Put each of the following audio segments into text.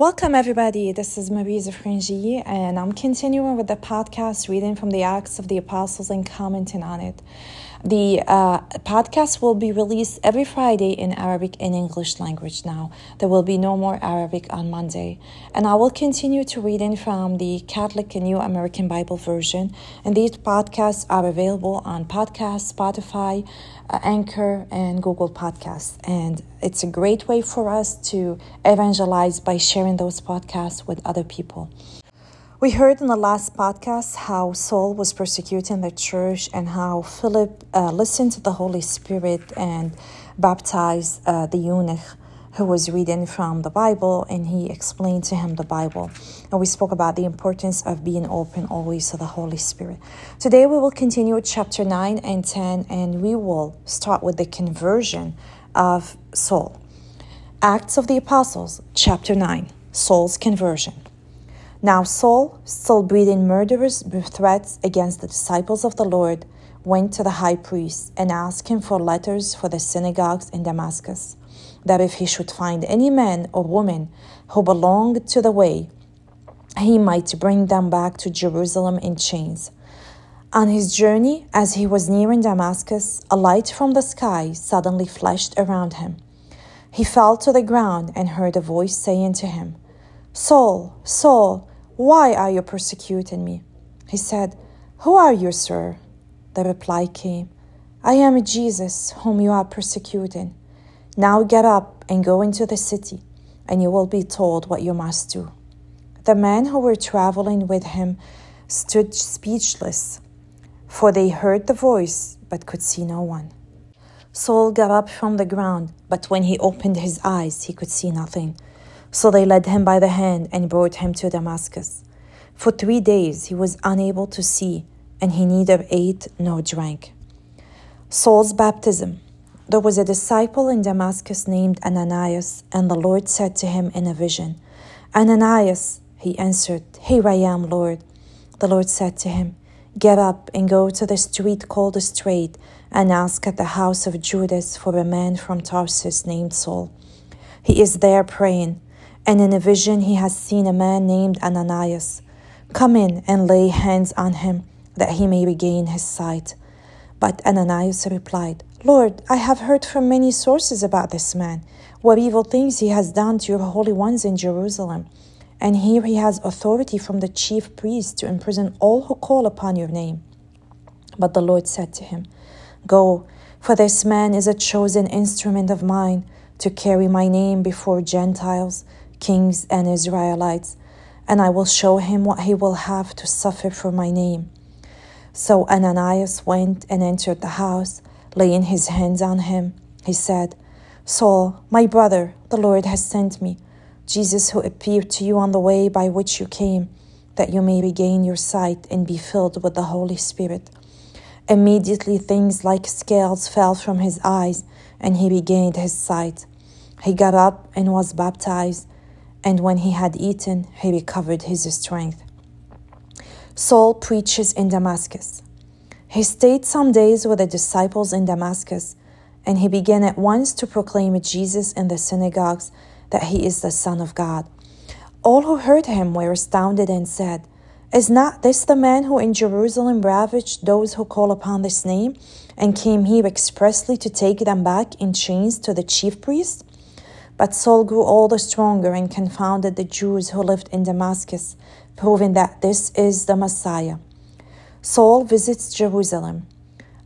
Welcome, everybody. This is Marie Zafrinji, and I'm continuing with the podcast reading from the Acts of the Apostles and commenting on it. The uh, podcast will be released every Friday in Arabic and English language now. There will be no more Arabic on Monday. And I will continue to read reading from the Catholic and New American Bible version. And these podcasts are available on podcast, Spotify, Anchor, and Google Podcasts. And it's a great way for us to evangelize by sharing those podcasts with other people. We heard in the last podcast how Saul was persecuting the church and how Philip uh, listened to the Holy Spirit and baptized uh, the eunuch who was reading from the Bible and he explained to him the Bible. And we spoke about the importance of being open always to the Holy Spirit. Today we will continue with chapter 9 and 10 and we will start with the conversion of Saul. Acts of the Apostles, chapter 9 Saul's conversion. Now Saul, still breathing murderous threats against the disciples of the Lord, went to the high priest and asked him for letters for the synagogues in Damascus, that if he should find any man or woman who belonged to the way, he might bring them back to Jerusalem in chains. On his journey, as he was nearing Damascus, a light from the sky suddenly flashed around him. He fell to the ground and heard a voice saying to him, Saul, Saul, why are you persecuting me? He said, Who are you, sir? The reply came, I am Jesus, whom you are persecuting. Now get up and go into the city, and you will be told what you must do. The men who were traveling with him stood speechless, for they heard the voice but could see no one. Saul got up from the ground, but when he opened his eyes, he could see nothing. So they led him by the hand and brought him to Damascus. For three days he was unable to see, and he neither ate nor drank. Saul's baptism. There was a disciple in Damascus named Ananias, and the Lord said to him in a vision, Ananias, he answered, Here I am, Lord. The Lord said to him, Get up and go to the street called the Straight, and ask at the house of Judas for a man from Tarsus named Saul. He is there praying and in a vision he has seen a man named Ananias. Come in and lay hands on him, that he may regain his sight. But Ananias replied, Lord, I have heard from many sources about this man, what evil things he has done to your holy ones in Jerusalem. And here he has authority from the chief priest to imprison all who call upon your name. But the Lord said to him, Go, for this man is a chosen instrument of mine to carry my name before Gentiles kings and Israelites, and I will show him what he will have to suffer for my name. So Ananias went and entered the house, laying his hands on him. He said, Saul, my brother, the Lord has sent me, Jesus who appeared to you on the way by which you came, that you may regain your sight and be filled with the Holy Spirit. Immediately things like scales fell from his eyes, and he regained his sight. He got up and was baptized and when he had eaten, he recovered his strength. Saul preaches in Damascus. He stayed some days with the disciples in Damascus, and he began at once to proclaim Jesus in the synagogues that he is the Son of God. All who heard him were astounded and said, Is not this the man who in Jerusalem ravaged those who call upon this name, and came here expressly to take them back in chains to the chief priests? But Saul grew all the stronger and confounded the Jews who lived in Damascus, proving that this is the Messiah. Saul visits Jerusalem.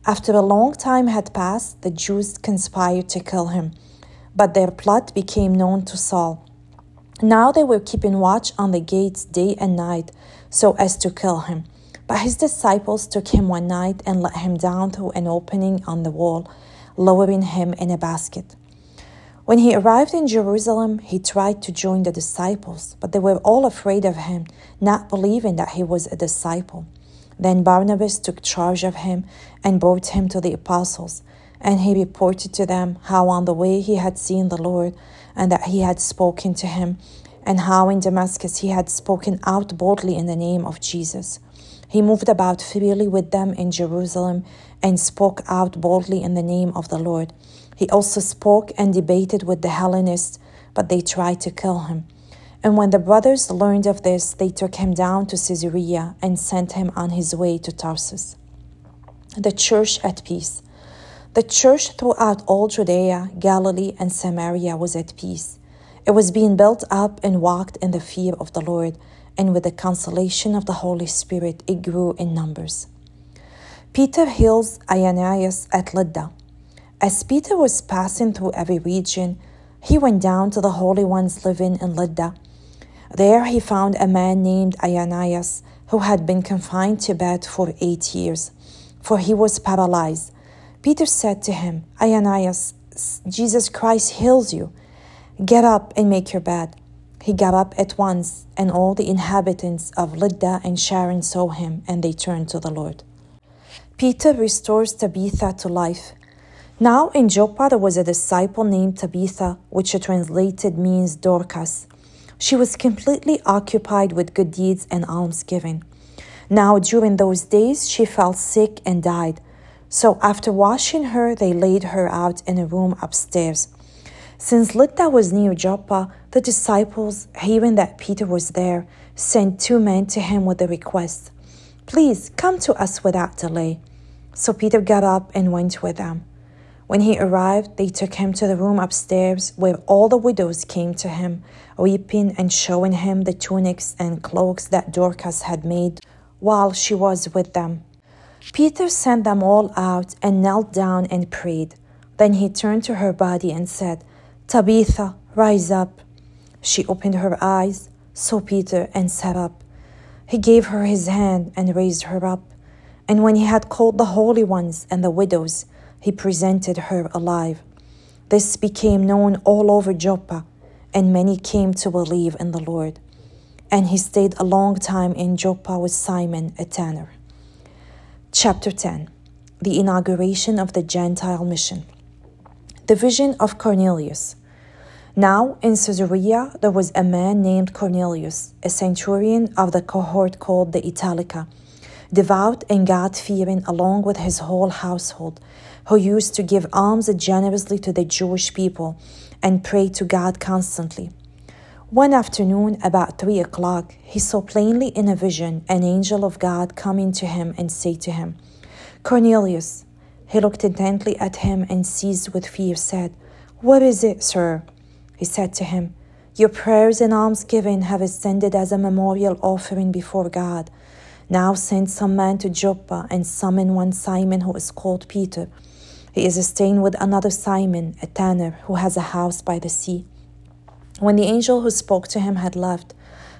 After a long time had passed, the Jews conspired to kill him, but their plot became known to Saul. Now they were keeping watch on the gates day and night so as to kill him. But his disciples took him one night and let him down through an opening on the wall, lowering him in a basket. When he arrived in Jerusalem, he tried to join the disciples, but they were all afraid of him, not believing that he was a disciple. Then Barnabas took charge of him and brought him to the apostles, and he reported to them how on the way he had seen the Lord, and that he had spoken to him, and how in Damascus he had spoken out boldly in the name of Jesus. He moved about freely with them in Jerusalem and spoke out boldly in the name of the Lord. He also spoke and debated with the Hellenists, but they tried to kill him. And when the brothers learned of this, they took him down to Caesarea and sent him on his way to Tarsus. The church at peace. The church throughout all Judea, Galilee, and Samaria was at peace. It was being built up and walked in the fear of the Lord, and with the consolation of the Holy Spirit, it grew in numbers. Peter heals Ananias at Lydda. As Peter was passing through every region, he went down to the holy ones living in Lydda. There he found a man named Ananias who had been confined to bed for eight years, for he was paralyzed. Peter said to him, Ananias, Jesus Christ heals you. Get up and make your bed. He got up at once, and all the inhabitants of Lydda and Sharon saw him, and they turned to the Lord. Peter restores Tabitha to life. Now in Joppa there was a disciple named Tabitha, which translated means Dorcas. She was completely occupied with good deeds and almsgiving. Now during those days she fell sick and died. So after washing her, they laid her out in a room upstairs. Since Lydda was near Joppa, the disciples, hearing that Peter was there, sent two men to him with the request, Please come to us without delay. So Peter got up and went with them. When he arrived, they took him to the room upstairs where all the widows came to him, weeping and showing him the tunics and cloaks that Dorcas had made while she was with them. Peter sent them all out and knelt down and prayed. Then he turned to her body and said, Tabitha, rise up. She opened her eyes, saw Peter, and sat up. He gave her his hand and raised her up. And when he had called the holy ones and the widows, he presented her alive. This became known all over Joppa, and many came to believe in the Lord. And he stayed a long time in Joppa with Simon, a tanner. Chapter 10 The Inauguration of the Gentile Mission. The Vision of Cornelius. Now in Caesarea there was a man named Cornelius, a centurion of the cohort called the Italica, devout and God fearing along with his whole household who used to give alms generously to the Jewish people and pray to God constantly. One afternoon, about three o'clock, he saw plainly in a vision an angel of God coming to him and say to him, Cornelius. He looked intently at him and seized with fear said, What is it, sir? He said to him, Your prayers and almsgiving have ascended as a memorial offering before God. Now send some men to Joppa and summon one Simon who is called Peter he is staying with another Simon, a tanner, who has a house by the sea. When the angel who spoke to him had left,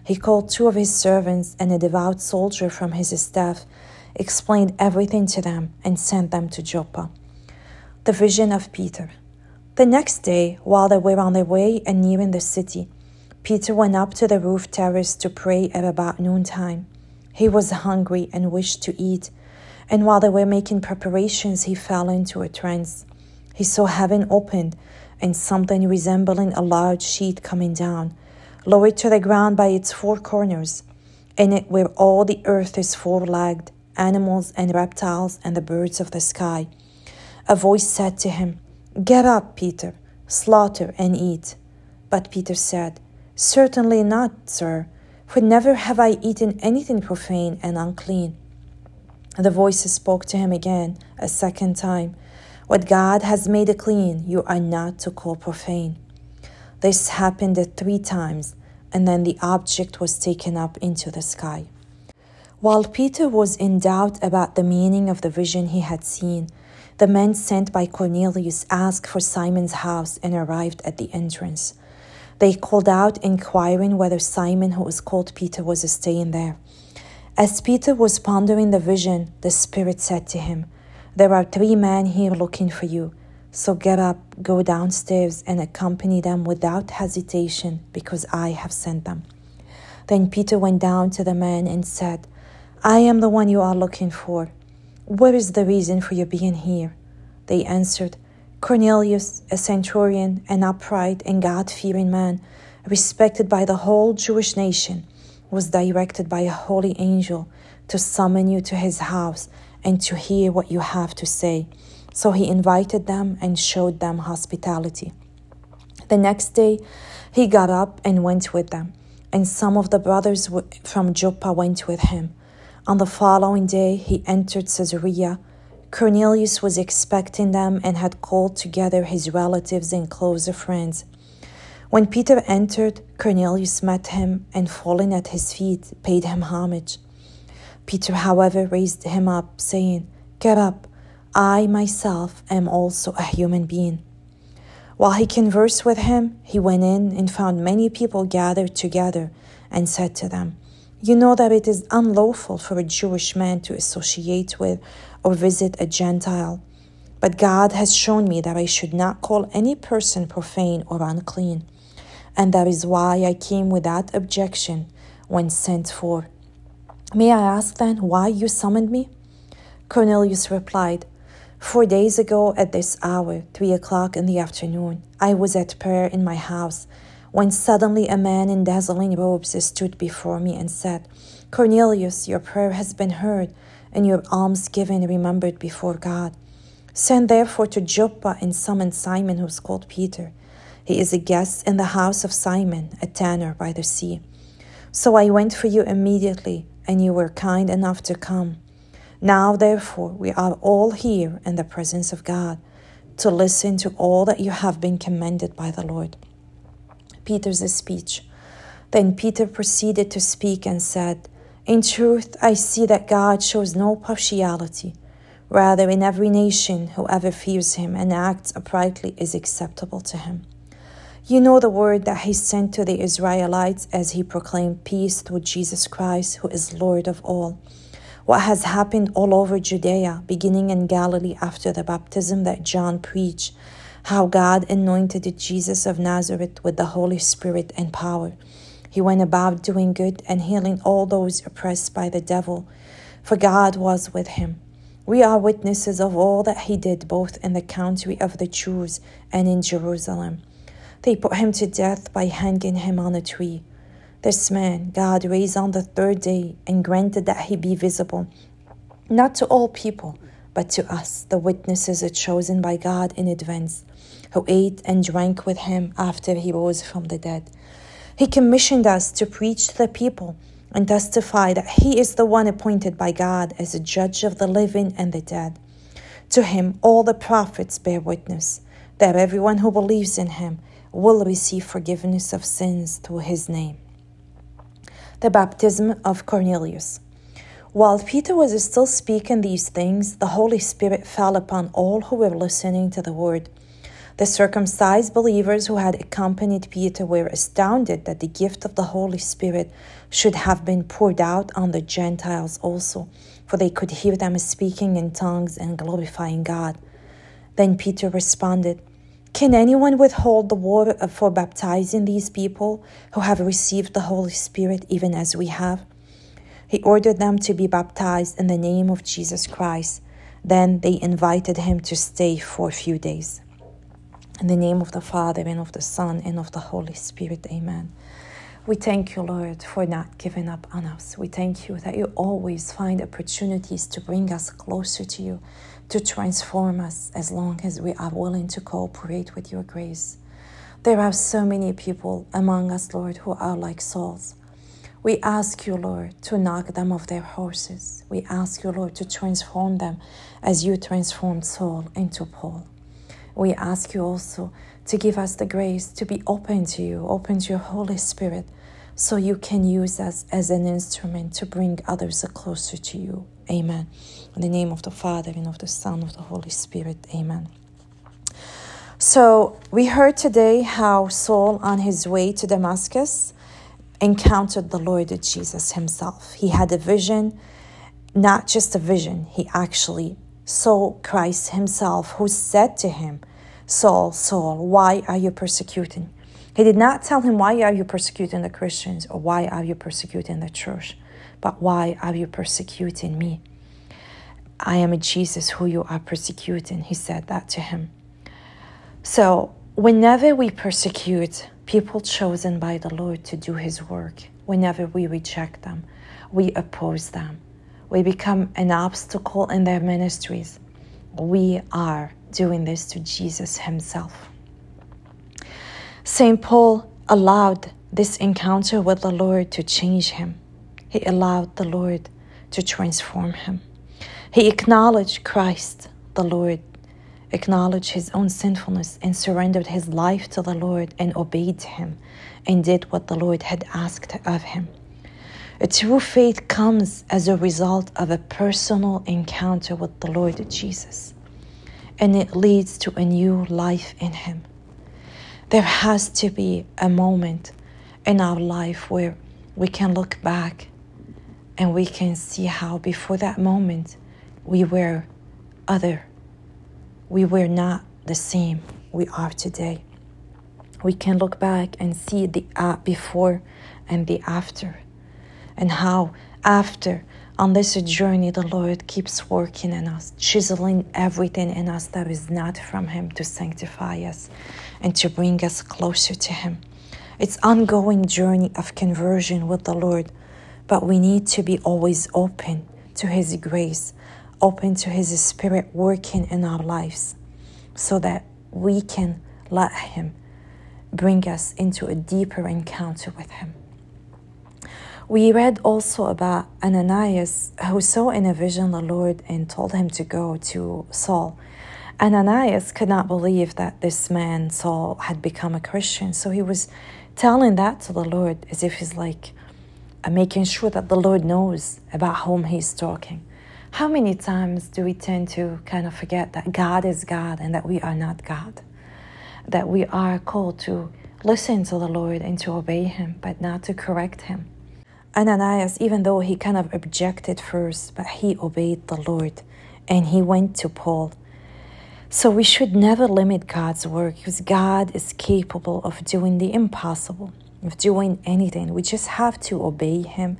he called two of his servants and a devout soldier from his staff, explained everything to them, and sent them to Joppa. The vision of Peter. The next day, while they were on their way and nearing the city, Peter went up to the roof terrace to pray at about noontime. He was hungry and wished to eat and while they were making preparations, he fell into a trance. He saw heaven opened and something resembling a large sheet coming down, lowered to the ground by its four corners. In it were all the earth is four legged, animals and reptiles and the birds of the sky. A voice said to him, Get up, Peter, slaughter and eat. But Peter said, Certainly not, sir, for never have I eaten anything profane and unclean. The voice spoke to him again a second time. What God has made clean, you are not to call profane. This happened three times, and then the object was taken up into the sky. While Peter was in doubt about the meaning of the vision he had seen, the men sent by Cornelius asked for Simon's house and arrived at the entrance. They called out, inquiring whether Simon, who was called Peter, was staying there. As Peter was pondering the vision, the Spirit said to him, There are three men here looking for you. So get up, go downstairs, and accompany them without hesitation, because I have sent them. Then Peter went down to the men and said, I am the one you are looking for. What is the reason for your being here? They answered, Cornelius, a centurion, an upright and God fearing man, respected by the whole Jewish nation was directed by a holy angel to summon you to his house and to hear what you have to say. So he invited them and showed them hospitality. The next day, he got up and went with them. and some of the brothers from Joppa went with him. On the following day, he entered Caesarea. Cornelius was expecting them and had called together his relatives and closer friends. When Peter entered, Cornelius met him and, falling at his feet, paid him homage. Peter, however, raised him up, saying, Get up, I myself am also a human being. While he conversed with him, he went in and found many people gathered together and said to them, You know that it is unlawful for a Jewish man to associate with or visit a Gentile. But God has shown me that I should not call any person profane or unclean. And that is why I came without objection when sent for. May I ask then why you summoned me? Cornelius replied, Four days ago at this hour, three o'clock in the afternoon, I was at prayer in my house when suddenly a man in dazzling robes stood before me and said, Cornelius, your prayer has been heard, and your alms given remembered before God. Send therefore to Joppa and summon Simon, who is called Peter. He is a guest in the house of Simon, a tanner by the sea. So I went for you immediately, and you were kind enough to come. Now, therefore, we are all here in the presence of God to listen to all that you have been commended by the Lord. Peter's speech. Then Peter proceeded to speak and said, In truth, I see that God shows no partiality. Rather, in every nation, whoever fears him and acts uprightly is acceptable to him. You know the word that he sent to the Israelites as he proclaimed peace through Jesus Christ, who is Lord of all what has happened all over Judea, beginning in Galilee after the baptism that John preached, how God anointed Jesus of Nazareth with the Holy Spirit and power. He went about doing good and healing all those oppressed by the devil, for God was with him. We are witnesses of all that he did both in the country of the Jews and in Jerusalem. They put him to death by hanging him on a tree. This man God raised on the third day and granted that he be visible, not to all people, but to us, the witnesses chosen by God in advance, who ate and drank with him after he rose from the dead. He commissioned us to preach to the people and testify that he is the one appointed by God as a judge of the living and the dead. To him, all the prophets bear witness that everyone who believes in him will receive forgiveness of sins through his name the baptism of Cornelius. While Peter was still speaking these things, the Holy Spirit fell upon all who were listening to the word. The circumcised believers who had accompanied Peter were astounded that the gift of the Holy Spirit should have been poured out on the Gentiles also, for they could hear them speaking in tongues and glorifying God. Then Peter responded, can anyone withhold the water for baptizing these people who have received the Holy Spirit even as we have? He ordered them to be baptized in the name of Jesus Christ. Then they invited him to stay for a few days. In the name of the Father, and of the Son, and of the Holy Spirit, amen. We thank you, Lord, for not giving up on us. We thank you that you always find opportunities to bring us closer to you to transform us as long as we are willing to cooperate with your grace. There are so many people among us, Lord, who are like Sauls. We ask you, Lord, to knock them off their horses. We ask you, Lord, to transform them as you transformed Saul into Paul. We ask you also to give us the grace to be open to you, open to your Holy Spirit, so you can use us as an instrument to bring others closer to you. Amen. In the name of the Father, and of the Son, of the Holy Spirit. Amen. So, we heard today how Saul, on his way to Damascus, encountered the Lord Jesus himself. He had a vision, not just a vision, he actually saw Christ himself, who said to him, Saul, Saul, why are you persecuting? He did not tell him, Why are you persecuting the Christians or why are you persecuting the church? But why are you persecuting me? I am a Jesus who you are persecuting. He said that to him. So, whenever we persecute people chosen by the Lord to do His work, whenever we reject them, we oppose them, we become an obstacle in their ministries, we are doing this to Jesus Himself. St. Paul allowed this encounter with the Lord to change him. He allowed the Lord to transform him. He acknowledged Christ, the Lord, acknowledged his own sinfulness and surrendered his life to the Lord and obeyed him and did what the Lord had asked of him. A true faith comes as a result of a personal encounter with the Lord Jesus, and it leads to a new life in Him. There has to be a moment in our life where we can look back and we can see how before that moment we were other. We were not the same we are today. We can look back and see the uh, before and the after and how after on this journey the Lord keeps working in us, chiseling everything in us that is not from Him to sanctify us and to bring us closer to Him. It's ongoing journey of conversion with the Lord, but we need to be always open to His grace, open to His Spirit working in our lives, so that we can let Him bring us into a deeper encounter with Him. We read also about Ananias who saw in a vision the Lord and told him to go to Saul. Ananias could not believe that this man, Saul, had become a Christian. So he was telling that to the Lord as if he's like uh, making sure that the Lord knows about whom he's talking. How many times do we tend to kind of forget that God is God and that we are not God? That we are called to listen to the Lord and to obey Him, but not to correct Him. Ananias, even though he kind of objected first, but he obeyed the Lord and he went to Paul. So we should never limit God's work because God is capable of doing the impossible, of doing anything. We just have to obey Him,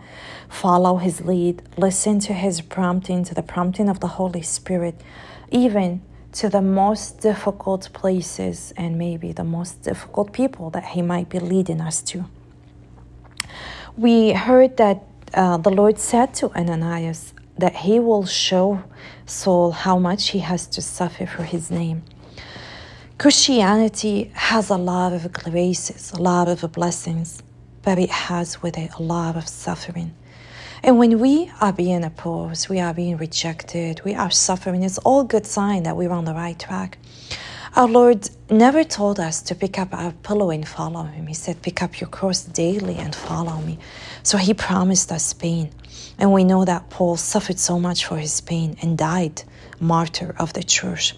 follow His lead, listen to His prompting, to the prompting of the Holy Spirit, even to the most difficult places and maybe the most difficult people that He might be leading us to we heard that uh, the Lord said to Ananias that he will show Saul how much he has to suffer for his name. Christianity has a lot of graces, a lot of blessings, but it has with it a lot of suffering. And when we are being opposed, we are being rejected, we are suffering, it's all good sign that we're on the right track. Our Lord never told us to pick up our pillow and follow Him. He said, Pick up your cross daily and follow me. So He promised us pain. And we know that Paul suffered so much for his pain and died martyr of the church.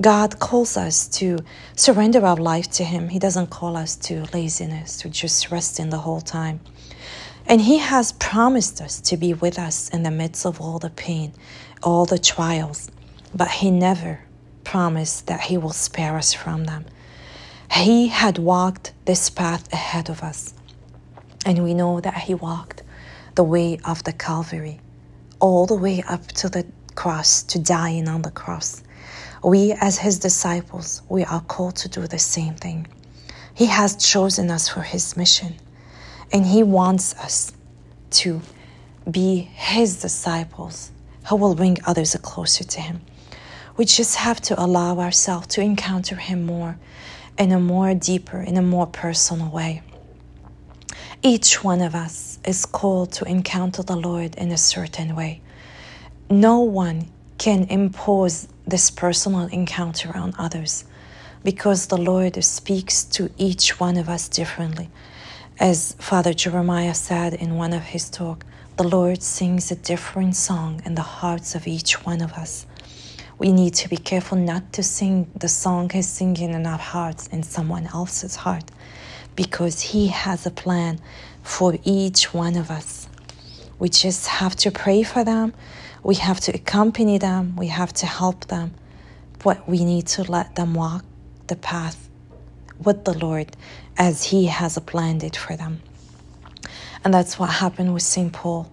God calls us to surrender our life to Him. He doesn't call us to laziness, to just resting the whole time. And He has promised us to be with us in the midst of all the pain, all the trials. But He never promised that He will spare us from them. He had walked this path ahead of us, and we know that He walked the way of the Calvary, all the way up to the cross, to dying on the cross. We, as His disciples, we are called to do the same thing. He has chosen us for His mission, and He wants us to be His disciples who will bring others closer to Him. We just have to allow ourselves to encounter Him more in a more deeper, in a more personal way. Each one of us is called to encounter the Lord in a certain way. No one can impose this personal encounter on others because the Lord speaks to each one of us differently. As Father Jeremiah said in one of his talk, the Lord sings a different song in the hearts of each one of us we need to be careful not to sing the song He's singing in our hearts in someone else's heart because He has a plan for each one of us. We just have to pray for them, we have to accompany them, we have to help them, but we need to let them walk the path with the Lord as He has planned it for them. And that's what happened with St. Paul.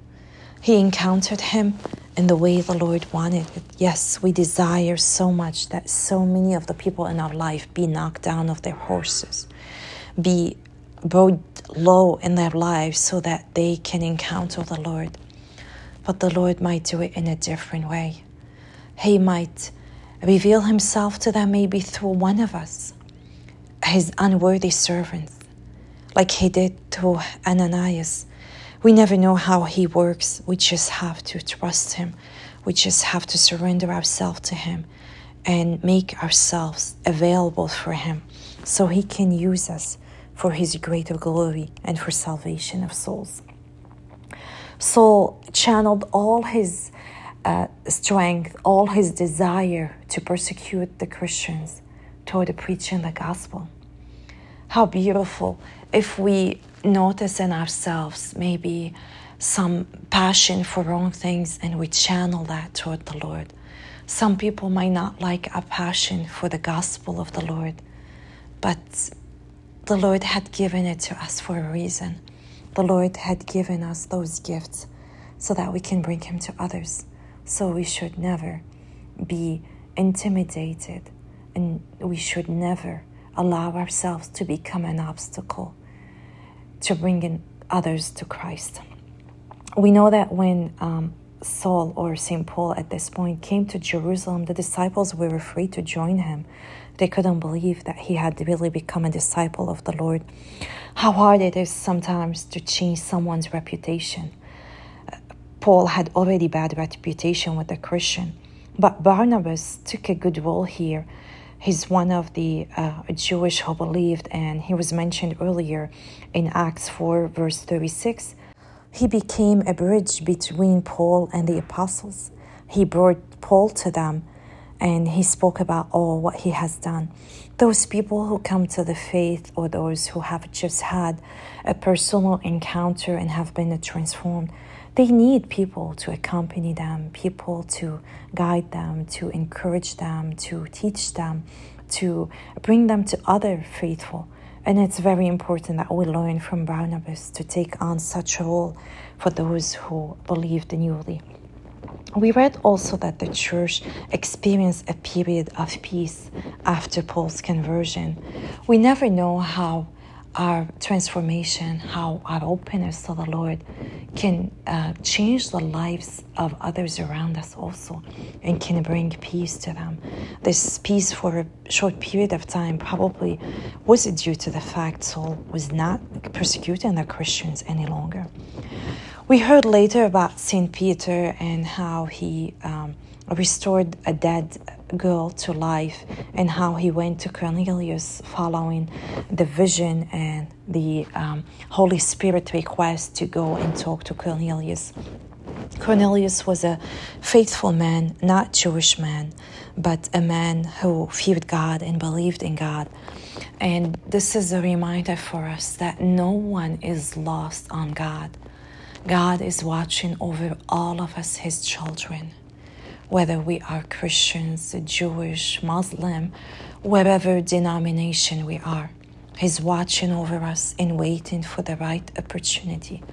He encountered Him in the way the Lord wanted. Yes, we desire so much that so many of the people in our life be knocked down off their horses, be brought low in their lives so that they can encounter the Lord. But the Lord might do it in a different way. He might reveal Himself to them maybe through one of us, His unworthy servants, like he did to Ananias. We never know how he works. We just have to trust him. We just have to surrender ourselves to him and make ourselves available for him so he can use us for his greater glory and for salvation of souls. Saul channeled all his uh, strength, all his desire to persecute the Christians toward the preaching the gospel. How beautiful if we notice in ourselves maybe some passion for wrong things and we channel that toward the Lord. Some people might not like a passion for the gospel of the Lord, but the Lord had given it to us for a reason. The Lord had given us those gifts so that we can bring Him to others. So we should never be intimidated and we should never allow ourselves to become an obstacle to bringing others to Christ. We know that when um, Saul or St. Paul at this point came to Jerusalem, the disciples were afraid to join him. They couldn't believe that he had really become a disciple of the Lord. How hard it is sometimes to change someone's reputation. Paul had already bad reputation with the Christian, but Barnabas took a good role here He's one of the uh, Jewish who believed, and he was mentioned earlier in Acts 4, verse 36. He became a bridge between Paul and the apostles. He brought Paul to them and he spoke about all what he has done. Those people who come to the faith or those who have just had a personal encounter and have been transformed, they need people to accompany them, people to guide them, to encourage them, to teach them, to bring them to other faithful. And it's very important that we learn from Barnabas to take on such a role for those who believed newly. We read also that the church experienced a period of peace after Paul's conversion. We never know how our transformation, how our openness to the Lord can uh, change the lives of others around us also and can bring peace to them. This peace for a short period of time probably was due to the fact Saul was not persecuting the Christians any longer. We heard later about St. Peter and how he um, restored a dead girl to life and how he went to Cornelius following the vision and the um, Holy Spirit request to go and talk to Cornelius. Cornelius was a faithful man, not Jewish man, but a man who feared God and believed in God. And this is a reminder for us that no one is lost on God. God is watching over all of us, his children whether we are Christians, Jewish, Muslim, whatever denomination we are. He's watching over us and waiting for the right opportunity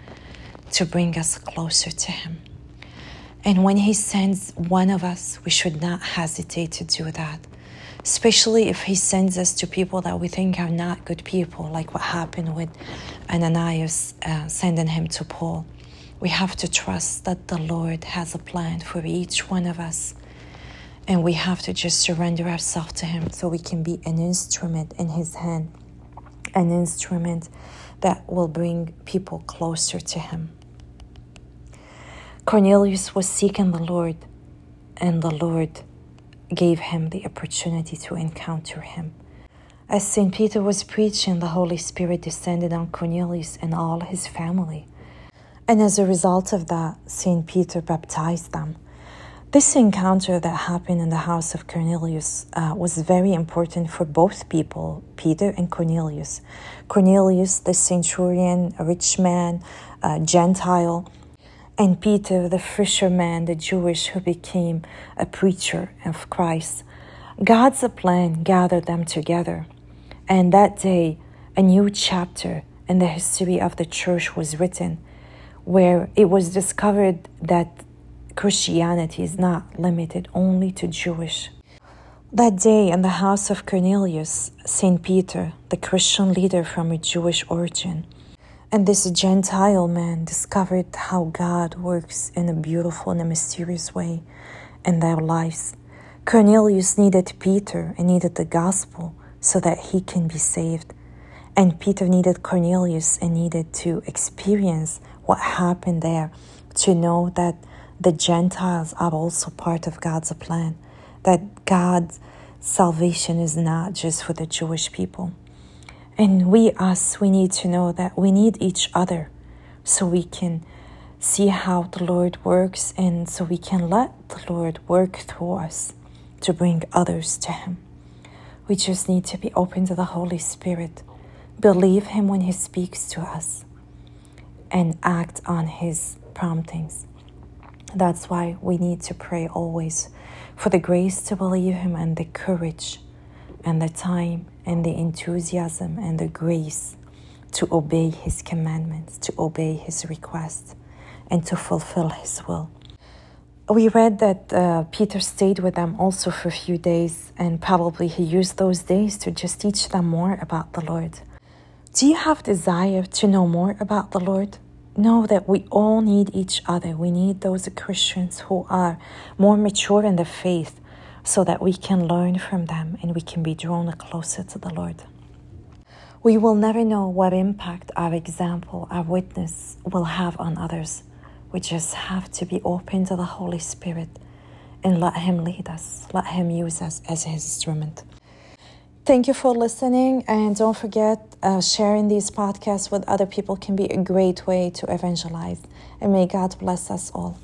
to bring us closer to Him. And when He sends one of us, we should not hesitate to do that, especially if He sends us to people that we think are not good people, like what happened with Ananias uh, sending him to Paul. We have to trust that the Lord has a plan for each one of us. And we have to just surrender ourselves to Him so we can be an instrument in His hand, an instrument that will bring people closer to Him. Cornelius was seeking the Lord, and the Lord gave him the opportunity to encounter him. As St. Peter was preaching, the Holy Spirit descended on Cornelius and all his family. And as a result of that, St. Peter baptized them. This encounter that happened in the house of Cornelius uh, was very important for both people, Peter and Cornelius. Cornelius, the centurion, a rich man, a Gentile, and Peter, the fisherman, the Jewish who became a preacher of Christ. God's plan gathered them together. And that day, a new chapter in the history of the church was written where it was discovered that Christianity is not limited only to Jewish. That day, in the house of Cornelius, St. Peter, the Christian leader from a Jewish origin, and this Gentile man discovered how God works in a beautiful and a mysterious way in their lives. Cornelius needed Peter and needed the gospel so that he can be saved. And Peter needed Cornelius and needed to experience what happened there to know that the Gentiles are also part of God's plan, that God's salvation is not just for the Jewish people. And we, us, we need to know that we need each other so we can see how the Lord works and so we can let the Lord work through us to bring others to Him. We just need to be open to the Holy Spirit, believe Him when He speaks to us, and act on His promptings. That's why we need to pray always for the grace to believe Him and the courage and the time and the enthusiasm and the grace to obey His commandments, to obey His requests, and to fulfill His will. We read that uh, Peter stayed with them also for a few days, and probably he used those days to just teach them more about the Lord. Do you have desire to know more about the Lord? Know that we all need each other. We need those Christians who are more mature in the faith so that we can learn from them and we can be drawn closer to the Lord. We will never know what impact our example, our witness will have on others. We just have to be open to the Holy Spirit and let Him lead us, let Him use us as His instrument. Thank you for listening, and don't forget uh, sharing these podcasts with other people can be a great way to evangelize. And may God bless us all.